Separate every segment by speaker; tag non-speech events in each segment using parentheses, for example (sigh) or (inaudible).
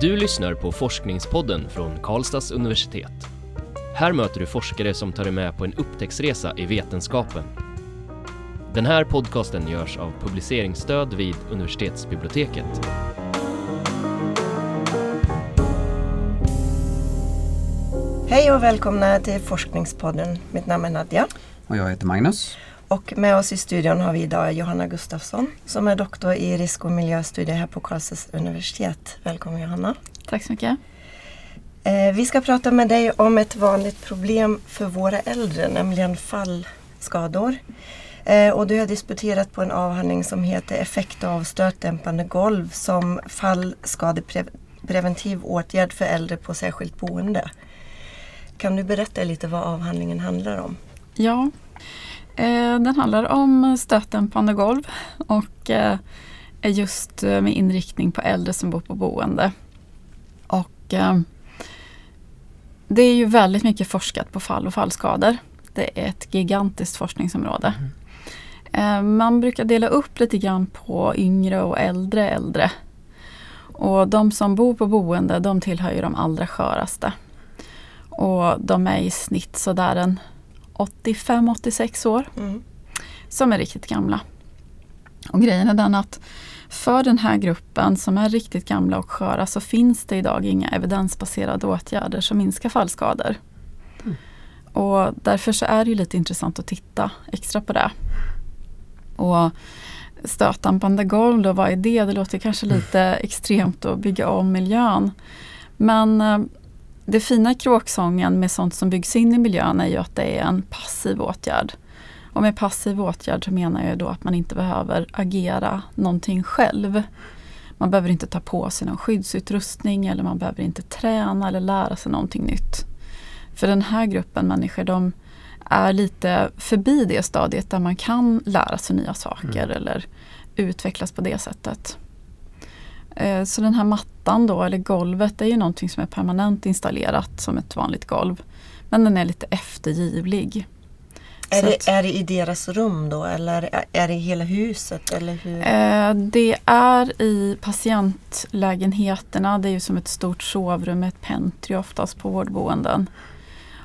Speaker 1: Du lyssnar på Forskningspodden från Karlstads universitet. Här möter du forskare som tar dig med på en upptäcktsresa i vetenskapen. Den här podcasten görs av publiceringsstöd vid universitetsbiblioteket.
Speaker 2: Hej och välkomna till Forskningspodden. Mitt namn är Nadja.
Speaker 3: Och jag heter Magnus.
Speaker 2: Och med oss i studion har vi idag Johanna Gustafsson som är doktor i risk och miljöstudier här på Karlstads universitet. Välkommen Johanna.
Speaker 4: Tack så mycket.
Speaker 2: Eh, vi ska prata med dig om ett vanligt problem för våra äldre, nämligen fallskador. Eh, och du har disputerat på en avhandling som heter Effekt av stötdämpande golv som fallskadepreventiv åtgärd för äldre på särskilt boende. Kan du berätta lite vad avhandlingen handlar om?
Speaker 4: Ja, den handlar om stötdämpande golv och eh, är just eh, med inriktning på äldre som bor på boende. Och eh, det är ju väldigt mycket forskat på fall och fallskador. Det är ett gigantiskt forskningsområde. Mm. Man brukar dela upp lite grann på yngre och äldre äldre. Och de som bor på boende de tillhör ju de allra sköraste. Och de är i snitt sådär en 85-86 år. Mm. Som är riktigt gamla. Och grejen är den att för den här gruppen som är riktigt gamla och sköra så finns det idag inga evidensbaserade åtgärder som minskar fallskador. Mm. Och därför så är det lite intressant att titta extra på det. Och stötdampande golv, då, vad är det? Det låter kanske lite extremt att bygga om miljön. Men eh, det fina i kråksången med sånt som byggs in i miljön är ju att det är en passiv åtgärd. Och med passiv åtgärd så menar jag då att man inte behöver agera någonting själv. Man behöver inte ta på sig någon skyddsutrustning eller man behöver inte träna eller lära sig någonting nytt. För den här gruppen människor de är lite förbi det stadiet där man kan lära sig nya saker mm. eller utvecklas på det sättet. Eh, så den här mattan då, eller golvet, är ju någonting som är permanent installerat som ett vanligt golv. Men den är lite eftergivlig.
Speaker 2: Är det, är det i deras rum då eller är det i hela huset? Eller hur?
Speaker 4: Eh, det är i patientlägenheterna. Det är ju som ett stort sovrum med ett pentry oftast på vårdboenden.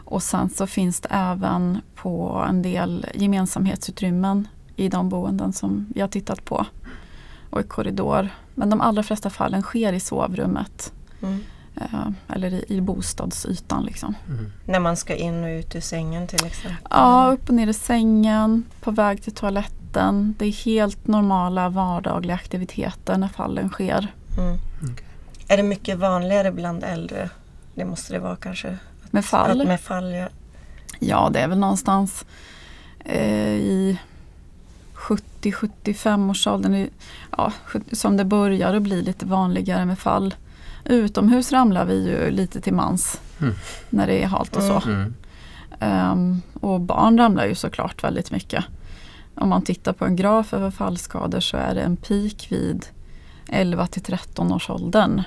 Speaker 4: Och sen så finns det även på en del gemensamhetsutrymmen i de boenden som vi har tittat på. Och i korridor. Men de allra flesta fallen sker i sovrummet. Mm. Eh, eller i, i bostadsytan. Liksom. Mm.
Speaker 2: När man ska in och ut ur sängen till exempel?
Speaker 4: Ja, upp och ner i sängen, på väg till toaletten. Det är helt normala vardagliga aktiviteter när fallen sker. Mm.
Speaker 2: Okay. Är det mycket vanligare bland äldre? Det måste det vara kanske?
Speaker 4: Med fall?
Speaker 2: Att med fall ja.
Speaker 4: ja, det är väl någonstans eh, i 70-75 årsåldern ja, som det börjar att bli lite vanligare med fall. Utomhus ramlar vi ju lite till mans mm. när det är halt och så. Mm. Um, och barn ramlar ju såklart väldigt mycket. Om man tittar på en graf över fallskador så är det en peak vid 11 till 13 års åldern.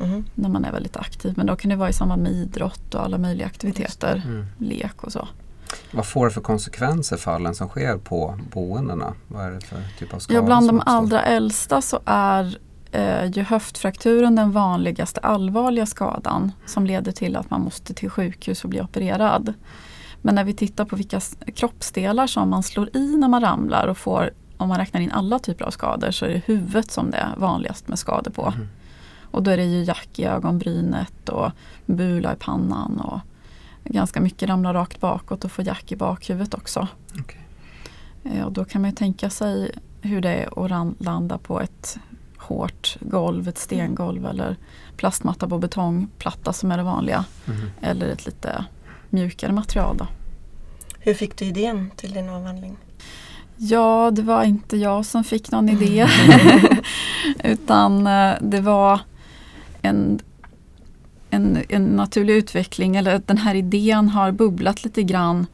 Speaker 4: Mm. När man är väldigt aktiv. Men då kan det vara i samband med idrott och alla möjliga aktiviteter. Mm. Lek och så.
Speaker 3: Vad får det för konsekvenser fallen som sker på boendena? Vad är det för typ av skador?
Speaker 4: Ja, bland de allra äldsta så är eh, ju höftfrakturen den vanligaste allvarliga skadan som leder till att man måste till sjukhus och bli opererad. Men när vi tittar på vilka kroppsdelar som man slår i när man ramlar och får, om man räknar in alla typer av skador, så är det huvudet som det är vanligast med skador på. Mm. Och då är det ju jack i ögonbrynet och bula i pannan och ganska mycket ramlar rakt bakåt och får jack i bakhuvudet också. Okay. Eh, och då kan man tänka sig hur det är att landa på ett hårt golv, ett stengolv mm. eller plastmatta på betongplatta som är det vanliga. Mm. Eller ett lite mjukare material. Då.
Speaker 2: Hur fick du idén till din avhandling?
Speaker 4: Ja, det var inte jag som fick någon idé. (laughs) (laughs) Utan eh, det var en en, en naturlig utveckling eller att den här idén har bubblat lite grann.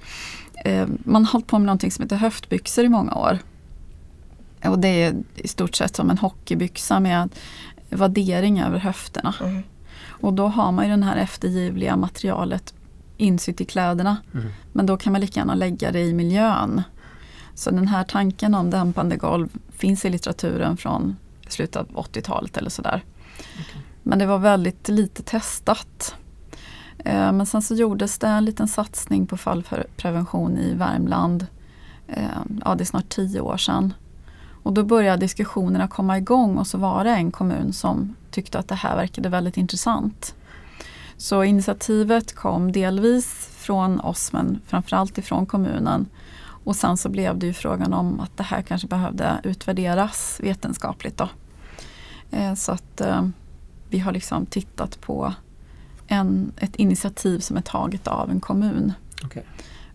Speaker 4: Eh, man har hållit på med någonting som heter höftbyxor i många år. Och det är i stort sett som en hockeybyxa med vaddering över höfterna. Mm. Och då har man ju det här eftergivliga materialet insytt i kläderna. Mm. Men då kan man lika gärna lägga det i miljön. Så den här tanken om dämpande golv finns i litteraturen från slutet av 80-talet eller sådär. Okay. Men det var väldigt lite testat. Eh, men sen så gjordes det en liten satsning på fallprevention i Värmland. Eh, ja, det är snart tio år sedan. Och då började diskussionerna komma igång och så var det en kommun som tyckte att det här verkade väldigt intressant. Så initiativet kom delvis från oss men framförallt ifrån kommunen. Och sen så blev det ju frågan om att det här kanske behövde utvärderas vetenskapligt. Då. Eh, så att vi har liksom tittat på en, ett initiativ som är taget av en kommun.
Speaker 3: Okay.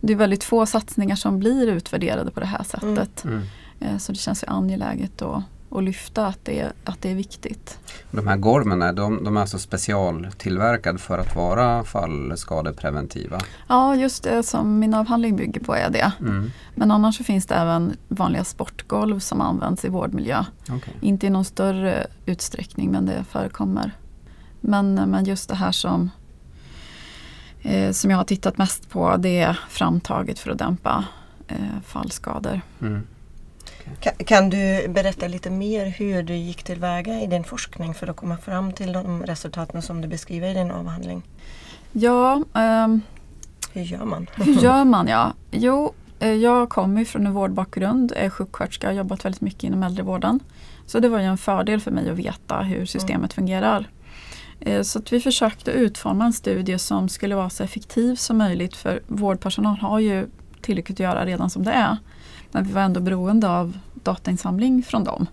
Speaker 4: Det är väldigt få satsningar som blir utvärderade på det här sättet.
Speaker 3: Mm.
Speaker 4: Eh, så det känns ju angeläget att, att lyfta att det, är, att det är viktigt.
Speaker 3: De här gormen, de, de är alltså specialtillverkade för att vara fallskadepreventiva?
Speaker 4: Ja, just det som min avhandling bygger på är det.
Speaker 3: Mm.
Speaker 4: Men annars så finns det även vanliga sportgolv som används i vårdmiljö.
Speaker 3: Okay.
Speaker 4: Inte i någon större utsträckning men det förekommer. Men, men just det här som, eh, som jag har tittat mest på det är framtaget för att dämpa eh, fallskador.
Speaker 3: Mm.
Speaker 2: Kan, kan, du berätta lite mer hur du gick tillväga i din forskning för att komma fram till de resultaten som du beskriver i din avhandling?
Speaker 4: Ja, ehm,
Speaker 2: hur gör man? (laughs)
Speaker 4: hur gör man ja? Jo, eh, jag kommer från en vårdbakgrund, är sjuksköterska och har jobbat väldigt mycket inom äldrevården. Så det var ju en fördel för mig att veta hur systemet mm. fungerar. Eh, så vi försökte utforma en studie som skulle vara så effektiv som möjligt för vårdpersonal har ju tillräckligt att göra redan som det är. Men vi var ändå beroende av datainsamling från dem.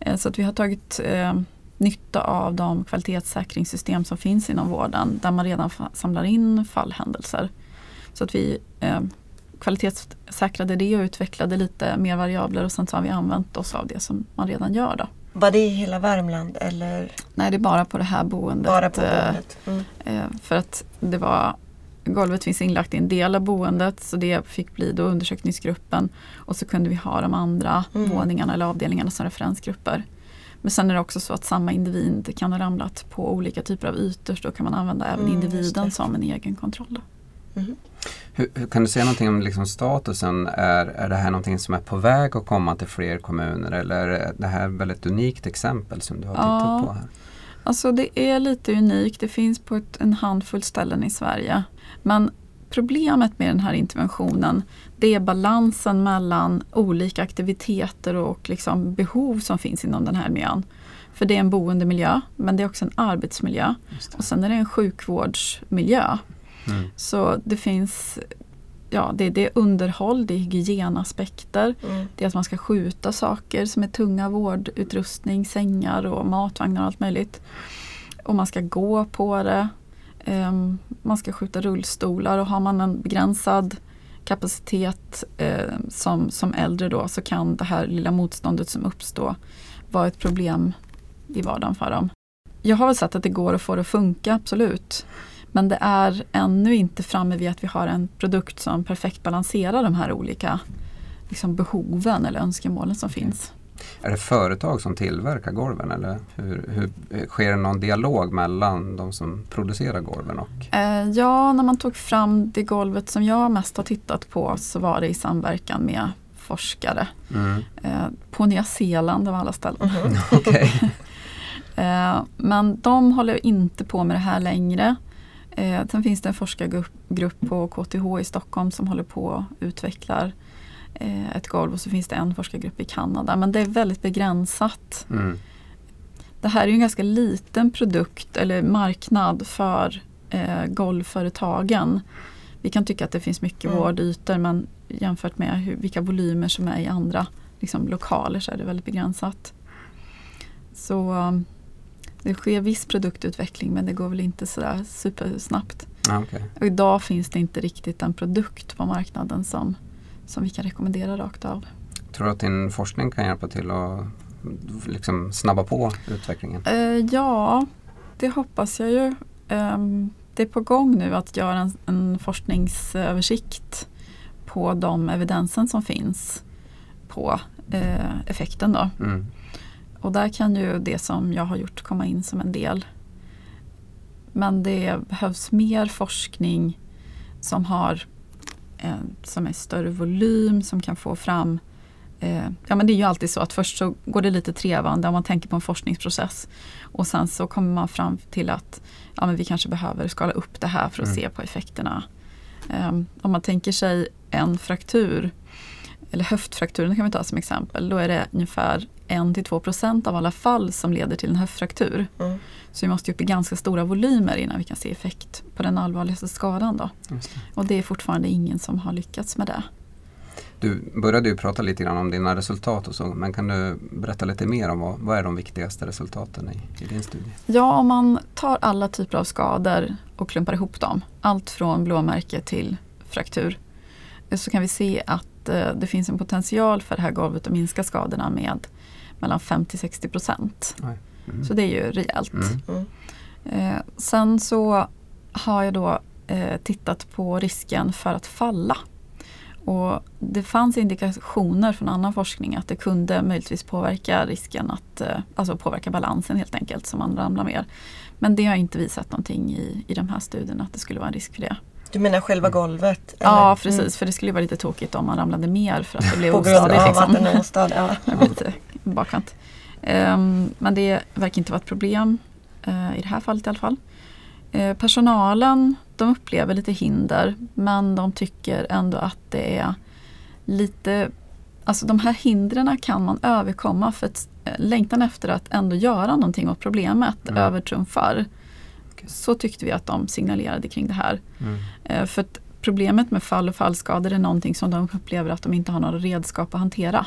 Speaker 4: Eh, så att vi har tagit eh, nytta av de kvalitetssäkringssystem som finns inom vården där man redan samlar in fallhändelser. Så att vi eh, kvalitetssäkrade det och utvecklade lite mer variabler och sen så har vi använt oss av det som man redan gör. Då.
Speaker 2: Var det i hela Värmland eller?
Speaker 4: Nej, det är bara på det här boendet.
Speaker 2: Bara på boendet. Mm.
Speaker 4: Eh, för att det var golvet finns inlagt i en del av boendet så det fick bli då undersökningsgruppen. Och så kunde vi ha de andra mm. våningarna eller avdelningarna som referensgrupper. Men sen är det också så att samma individ kan ha ramlat på olika typer av ytor så då kan man använda även mm, individen som en egen kontroll.
Speaker 3: Mm. Hur, hur, kan du säga någonting om liksom statusen? Är, är det här någonting som är på väg att komma till fler kommuner eller är det här ett väldigt unikt exempel som du har tittat ja, på? här?
Speaker 4: Alltså det är lite unikt. Det finns på ett, en handfull ställen i Sverige. Men problemet med den här interventionen det är balansen mellan olika aktiviteter och liksom behov som finns inom den här miljön. För det är en boendemiljö men det är också en arbetsmiljö. Och sen är det en sjukvårdsmiljö. Mm. Så det finns ja, det, det är underhåll, det är hygienaspekter. Mm. Det är att man ska skjuta saker som är tunga vårdutrustning, sängar och matvagnar och allt möjligt. Och man ska gå på det. Ehm, man ska skjuta rullstolar och har man en begränsad kapacitet eh, som, som äldre då så kan det här lilla motståndet som uppstår vara ett problem i vardagen för dem. Jag har väl sett att det går att få det att funka, absolut. Men det är ännu inte framme vid att vi har en produkt som perfekt balanserar de här olika liksom, behoven eller önskemålen som finns.
Speaker 3: Är det företag som tillverkar golven eller hur, hur, sker det någon dialog mellan de som producerar golven? Och?
Speaker 4: Eh, ja, när man tog fram det golvet som jag mest har tittat på så var det i samverkan med forskare. Mm. Eh, på Nya Zeeland av alla ställen. (laughs)
Speaker 3: Mm. okay. (laughs)
Speaker 4: eh, men de håller inte på med det här längre. Eh, sen finns det en forskargrupp på KTH i Stockholm som håller på och utvecklar eh, ett golv och så finns det en forskargrupp i Kanada. Men det är väldigt begränsat.
Speaker 3: Mm.
Speaker 4: Det här är en ganska liten produkt eller marknad för eh, golvföretagen. Vi kan tycka att det finns mycket mm. vårdytor men jämfört med hur, vilka volymer som är i andra liksom, lokaler så är det väldigt begränsat. Så det sker viss produktutveckling men det går väl inte sådär supersnabbt.
Speaker 3: Ah, okay.
Speaker 4: Och idag finns det inte riktigt en produkt på marknaden som, som vi kan rekommendera rakt av.
Speaker 3: Tror du att din forskning kan hjälpa till att liksom snabba på utvecklingen?
Speaker 4: Uh, ja, det hoppas jag ju. Um, det är på gång nu att göra en, en forskningsöversikt på de evidensen som finns på uh, effekten. Då.
Speaker 3: Mm.
Speaker 4: Och där kan ju det som jag har gjort komma in som en del. Men det behövs mer forskning som har eh, som är större volym, som kan få fram eh, ja men det är ju alltid så att först så går det lite trevande om man tänker på en forskningsprocess. Och sen så kommer man fram till att ja, men vi kanske behöver skala upp det här för att mm. se på effekterna. Um, om man tänker sig en fraktur, eller höftfrakturen kan vi ta som exempel, då är det ungefär 1-2% av alla fall som leder till en höftfraktur. Mm. Så vi måste upp i ganska stora volymer innan vi kan se effekt på den allvarligaste skadan. Då. Det. Och det är fortfarande ingen som har lyckats med det.
Speaker 3: Du började ju prata lite grann om dina resultat och så, men kan du berätta lite mer om vad, vad är de viktigaste resultaten i, i, din studie?
Speaker 4: Ja, om man tar alla typer av skador och klumpar ihop dem, allt från blåmärke till fraktur, så kan vi se att eh, det finns en potential för det här golvet att minska skadorna med mellan 50-60 procent. Mm. Så det är ju rejält. Mm. Eh, sen så har jag då eh, tittat på risken för att falla. Och det fanns indikationer från annan forskning att det kunde möjligtvis påverka risken att, eh, alltså påverka balansen helt enkelt, som man ramlar mer. Men det har inte visat någonting i, i de här studierna att det skulle vara en risk för det.
Speaker 2: Du menar själva golvet?
Speaker 4: Eller? Ja precis, mm. för det skulle vara lite tråkigt om man ramlade mer för att det blev ostadigt. Liksom. Att ostad, ja. (laughs) bakant. Um, men det verkar inte vara ett problem uh, i det här fallet i alla fall. Uh, personalen de upplever lite hinder men de tycker ändå att det är lite Alltså de här hindren kan man överkomma för att eh, längtan efter att ändå göra någonting åt problemet mm. övertrumfar. Okay. Så tyckte vi att de signalerade kring det här. Mm. Eh, för problemet med fall och fallskador är någonting som de upplever att de inte har några redskap att hantera.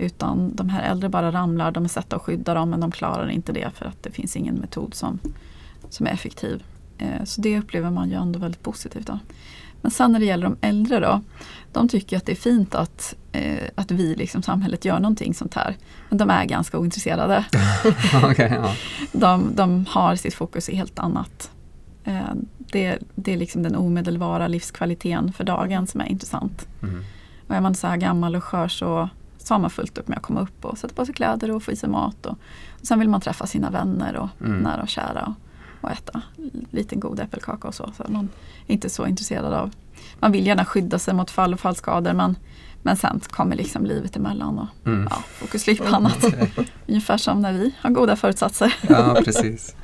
Speaker 4: Utan de här äldre bara ramlar, de är satta att skydda dem men de klarar inte det för att det finns ingen metod som, som är effektiv. Eh, så det upplever man ju ändå väldigt positivt. Då. Men sen när det gäller de äldre då. De tycker att det är fint att, eh, att vi, liksom samhället, gör någonting sånt här. Men de är ganska ointresserade. (laughs) okay, ja. de, de har sitt fokus i helt annat. Eh, det, det är liksom den omedelbara livskvaliteten för dagen som är intressant. Mm. Och är man så här gammal och skör så, så har man fullt upp med att komma upp och sätta på sig kläder och få i sig mat. Och, och sen vill man träffa sina vänner och mm. nära och kära. Och, och äta lite god äppelkaka och så. så man är inte så intresserad av. Man vill gärna skydda sig mot fall och fallskador men, men sen kommer liksom livet emellan och mm. ja, fokus ligger på annat. (laughs) Ungefär som när vi har goda förutsatser.
Speaker 3: Ja, precis.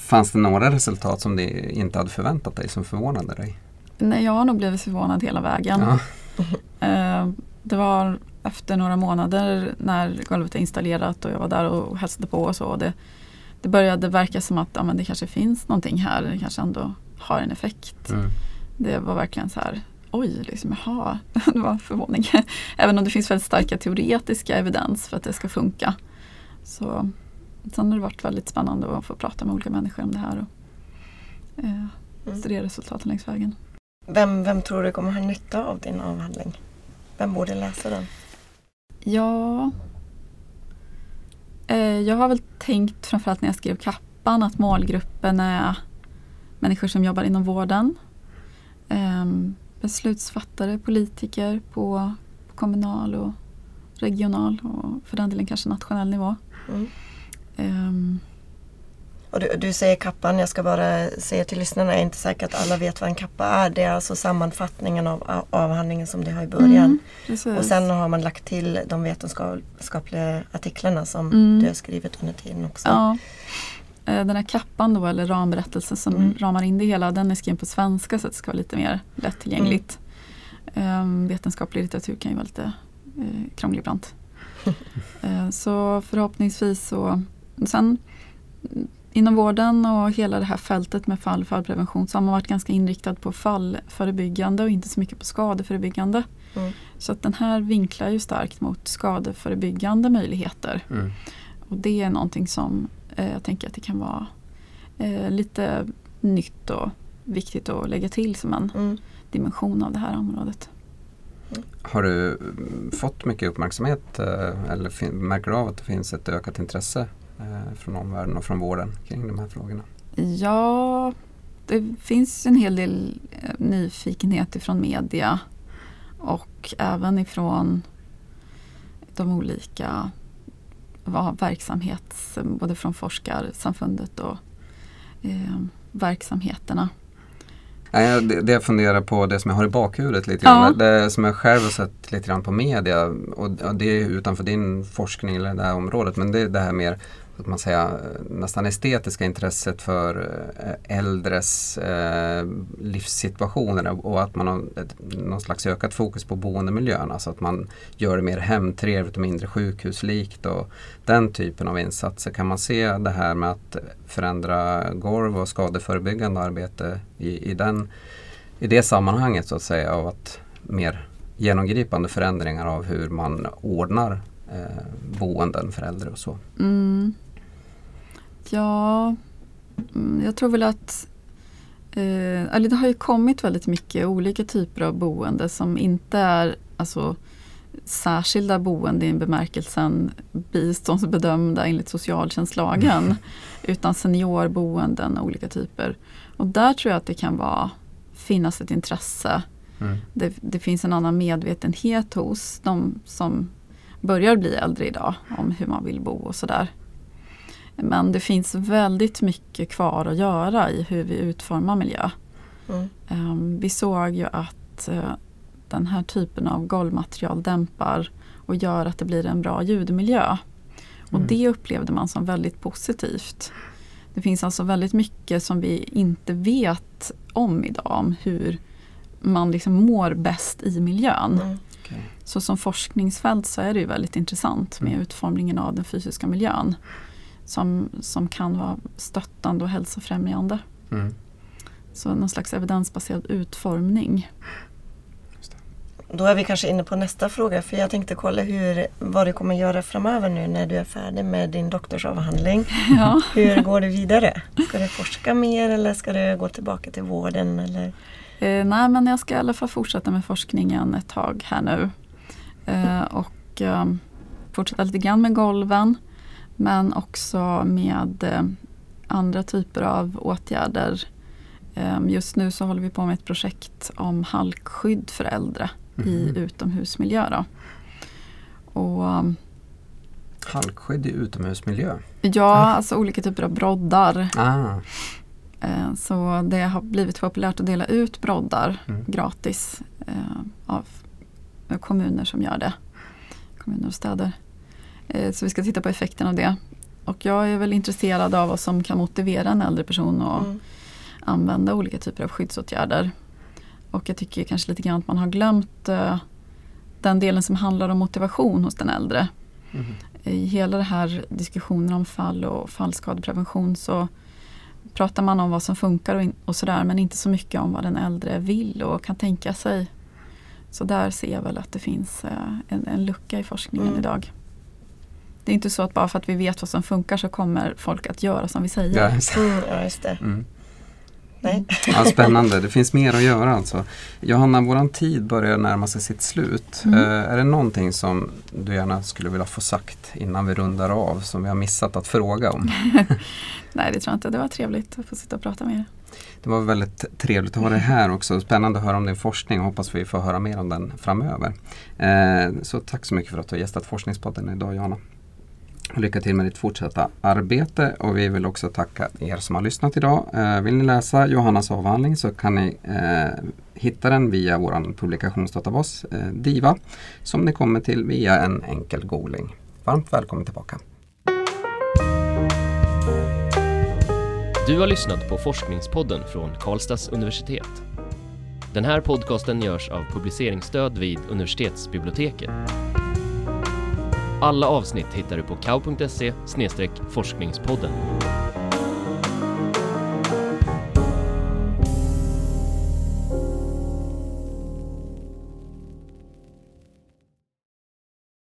Speaker 3: Fanns det några resultat som du inte hade förväntat dig som förvånade dig?
Speaker 4: Nej, jag har nog blivit förvånad hela vägen. Ja. Eh, det var efter några månader när golvet är installerat och jag var där och hälsade på och så. Det, det började verka som att ja, men det kanske finns någonting här, det kanske ändå har en effekt. Mm. Det var verkligen så här, oj, liksom, jaha, (laughs) det var förvåning. (laughs) Även om det finns väldigt starka teoretiska evidens för att det ska funka. Så sen har det varit väldigt spännande att få prata med olika människor om det här och eh, mm. studera resultaten längs vägen.
Speaker 2: Vem, vem tror du kommer ha nytta av din avhandling? Vem borde läsa den?
Speaker 4: Ja, Eh, jag har väl tänkt framförallt när jag skrev kappan att målgruppen är människor som jobbar inom vården. Ehm, beslutsfattare, politiker på kommunal och regional och för den delen kanske nationell nivå. Mm.
Speaker 2: Och du, du, säger kappan, jag ska bara säga till lyssnarna, jag är inte säker att alla vet vad en kappa är. Det är alltså sammanfattningen av avhandlingen som det har i början. Mm, och sen har man lagt till de vetenskapliga artiklarna som mm. du har skrivit under tiden också.
Speaker 4: Ja. Eh, den här kappan då, eller ramberättelsen som mm. ramar in det hela, den är skriven på svenska så att det ska vara lite mer lättillgängligt. Um, vetenskaplig litteratur kan ju vara lite uh, krånglig ibland. uh, (laughs) så förhoppningsvis så, sen Inom vården och hela det här fältet med fall fallprevention så har man varit ganska inriktad på fallförebyggande och inte så mycket på skadeförebyggande. Mm. Så att den här vinklar ju starkt mot skadeförebyggande möjligheter. Mm. Och det är någonting som eh, jag tänker att det kan vara eh, lite nytt och viktigt att lägga till som en mm. dimension av det här området.
Speaker 3: Mm. Har du mm, fått mycket uppmärksamhet eh, eller märker du av att det finns ett ökat intresse från omvärlden och från vården kring de här frågorna?
Speaker 4: Ja, det finns en hel del eh, nyfikenhet ifrån media och även ifrån de olika verksamhets, både från forskarsamfundet och eh, verksamheterna.
Speaker 3: Det, det jag funderar på, det som jag har i bakhuvudet lite grann,
Speaker 4: Ja.
Speaker 3: det som jag själv har sett lite grann på media och, det är utanför din forskning eller det här området men det är det här mer man säga, nästan estetiska intresset för eh, äldres eh, livssituationer och att man har ett, någon slags ökat fokus på boendemiljön. Alltså att man gör det mer hemtrevligt och mindre sjukhuslikt och den typen av insatser. Kan man se det här med att förändra golv och skadeförebyggande arbete i, i, den, i det sammanhanget så att säga av att mer genomgripande förändringar av hur man ordnar eh, boenden för äldre och så.
Speaker 4: Mm. Ja, mm, jag tror väl att eh, det har ju kommit väldigt mycket olika typer av boende som inte är alltså, särskilda boende i bemärkelsen biståndsbedömda enligt socialtjänstlagen. (laughs) Utan seniorboenden av olika typer. Och där tror jag att det kan vara, finnas ett intresse.
Speaker 3: Mm.
Speaker 4: Det, det finns en annan medvetenhet hos de som börjar bli äldre idag om hur man vill bo och sådär. Men det finns väldigt mycket kvar att göra i hur vi utformar miljö.
Speaker 2: Mm.
Speaker 4: Um, vi såg ju att uh, den här typen av golvmaterial dämpar och gör att det blir en bra ljudmiljö. Och
Speaker 3: Mm.
Speaker 4: det upplevde man som väldigt positivt. Det finns alltså väldigt mycket som vi inte vet om idag om hur man liksom mår bäst i miljön.
Speaker 2: Mm.
Speaker 3: Okej.
Speaker 4: Så som forskningsfält så är det ju väldigt intressant med
Speaker 3: Mm.
Speaker 4: utformningen av den fysiska miljön. Som, som kan vara stöttande och hälsofrämjande.
Speaker 3: Mm.
Speaker 4: Så någon slags evidensbaserad utformning.
Speaker 2: Då är vi kanske inne på nästa fråga för jag tänkte kolla hur, vad du kommer göra framöver nu när du är färdig med din doktorsavhandling. (laughs)
Speaker 4: Ja.
Speaker 2: Hur går du vidare? Ska du forska mer eller ska du gå tillbaka till vården? Eller?
Speaker 4: Eh, nej men jag ska i alla fall fortsätta med forskningen ett tag här nu. Eh, och eh, fortsätta lite grann med golven. Men också med eh, andra typer av åtgärder. Eh, just nu så håller vi på med ett projekt om halkskydd för äldre i
Speaker 3: Mhm.
Speaker 4: utomhusmiljö. Då. Och, eh,
Speaker 3: Halkskydd i utomhusmiljö.
Speaker 4: ja, alltså olika typer av broddar.
Speaker 3: Ah.
Speaker 4: Eh, Så det har blivit populärt att dela ut broddar
Speaker 3: Mm.
Speaker 4: gratis av kommuner som gör det. Kommuner och städer. Eh, Så vi ska titta på effekten av det. Och jag är väl intresserad av vad som kan motivera en äldre person att
Speaker 2: Mm.
Speaker 4: använda olika typer av skyddsåtgärder. Och jag tycker kanske lite grann att man har glömt eh, den delen som handlar om motivation hos den äldre.
Speaker 3: Mhm.
Speaker 4: I hela den här diskussionen om fall och fallskadeprevention så pratar man om vad som funkar och, in, och sådär men inte så mycket om vad den äldre vill och kan tänka sig. Så där ser jag väl att det finns eh, en, en lucka i forskningen
Speaker 2: Mm.
Speaker 4: idag. Det är inte så att bara för att vi vet vad som funkar så kommer folk att göra som vi säger.
Speaker 3: Ja, just det.
Speaker 2: Mm.
Speaker 3: Mm.
Speaker 2: Nej.
Speaker 3: Ja, spännande, det finns mer att göra alltså. Johanna, våran tid börjar närma sig sitt slut.
Speaker 4: Mm.
Speaker 3: Eh, är det någonting som du gärna skulle vilja få sagt innan vi rundar av som vi har missat att fråga om? (laughs)
Speaker 4: Nej det tror jag inte. Det var trevligt att få sitta och prata med er.
Speaker 3: Det var väldigt trevligt att ha dig här också. Spännande att höra om din forskning och hoppas vi får höra mer om den framöver. Eh, så tack så mycket för att du har gästat Forskningspodden idag Johanna. Lycka till med ditt fortsatta arbete och vi vill också tacka er som har lyssnat idag. Eh, vill ni läsa Johannas avhandling så kan ni eh, hitta den via vår publikationsdatabas eh, DIVA som ni kommer till via en enkel googling. Varmt välkommen tillbaka.
Speaker 1: Du har lyssnat på Forskningspodden från Karlstads universitet. Den här podcasten görs av publiceringsstöd vid universitetsbiblioteket. Alla avsnitt hittar du på kau.se forskningspodden.